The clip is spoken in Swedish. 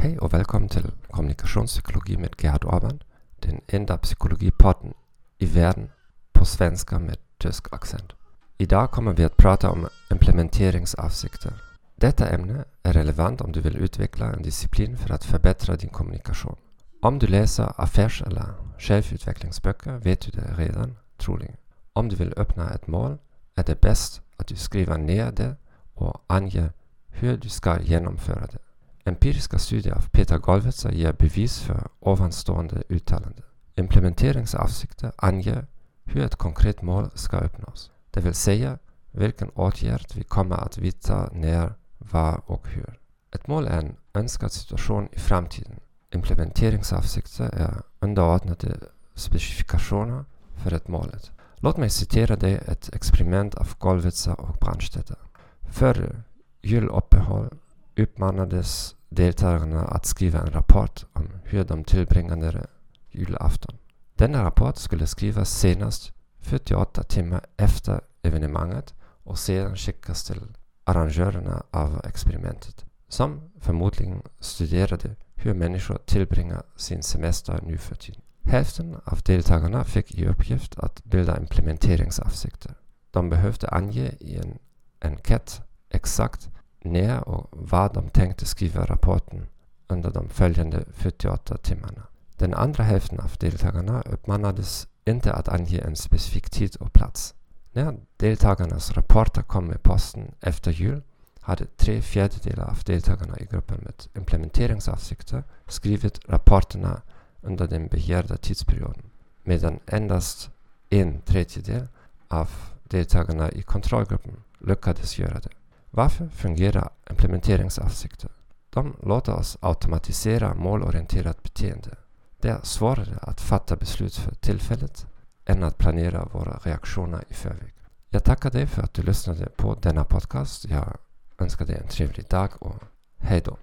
Hej och välkommen till kommunikationspsykologi med Gerhard Orban, den enda psykologipodden i världen på svenska med tysk accent. Idag kommer vi att prata om implementeringsavsikter. Detta ämne är relevant om du vill utveckla en disciplin för att förbättra din kommunikation. Om du läser affärs eller självutvecklingsböcker vet du det redan, troligen. Om du vill öppna ett mål är det bäst att du skriver ner det och anger hur du ska genomföra det. Empiriska studier av Peter Golvetzer ger bevis för ovanstående uttalande. Implementeringsavsikter anger hur ett konkret mål ska uppnås, det vill säga vilken åtgärd vi kommer att vidta när, var och hur. Ett mål är en önskad situation i framtiden. Implementeringsavsikter är underordnade specifikationer för ett målet. Låt mig citera dig ett experiment av Golvetzer och Brandstätter. Före juluppehåll uppmanades deltagarna att skriva en rapport om hur de tillbringade julafton. Denna rapport skulle skrivas senast 48 timmar efter evenemanget och sedan skickas till arrangörerna av experimentet, som förmodligen studerade hur människor tillbringar sin semester nu för tiden. Hälften av deltagarna fick i uppgift att bilda implementeringsavsikter. De behövde ange i en enkät exakt när och vad de tänkte skriva rapporten under de följande 48 timmarna. Den andra hälften av deltagarna uppmanades inte att ange en specifik tid och plats. När deltagarnas rapporter kom med posten efter jul hade tre fjärdedelar av deltagarna i gruppen med implementeringsavsikter skrivit rapporterna under den begärda tidsperioden, medan endast en tredjedel av deltagarna i kontrollgruppen lyckades göra det. Varför fungerar implementeringsavsikter? De låter oss automatisera målorienterat beteende. Det är svårare att fatta beslut för tillfället än att planera våra reaktioner i förväg. Jag tackar dig för att du lyssnade på denna podcast. Jag önskar dig en trevlig dag och hej då.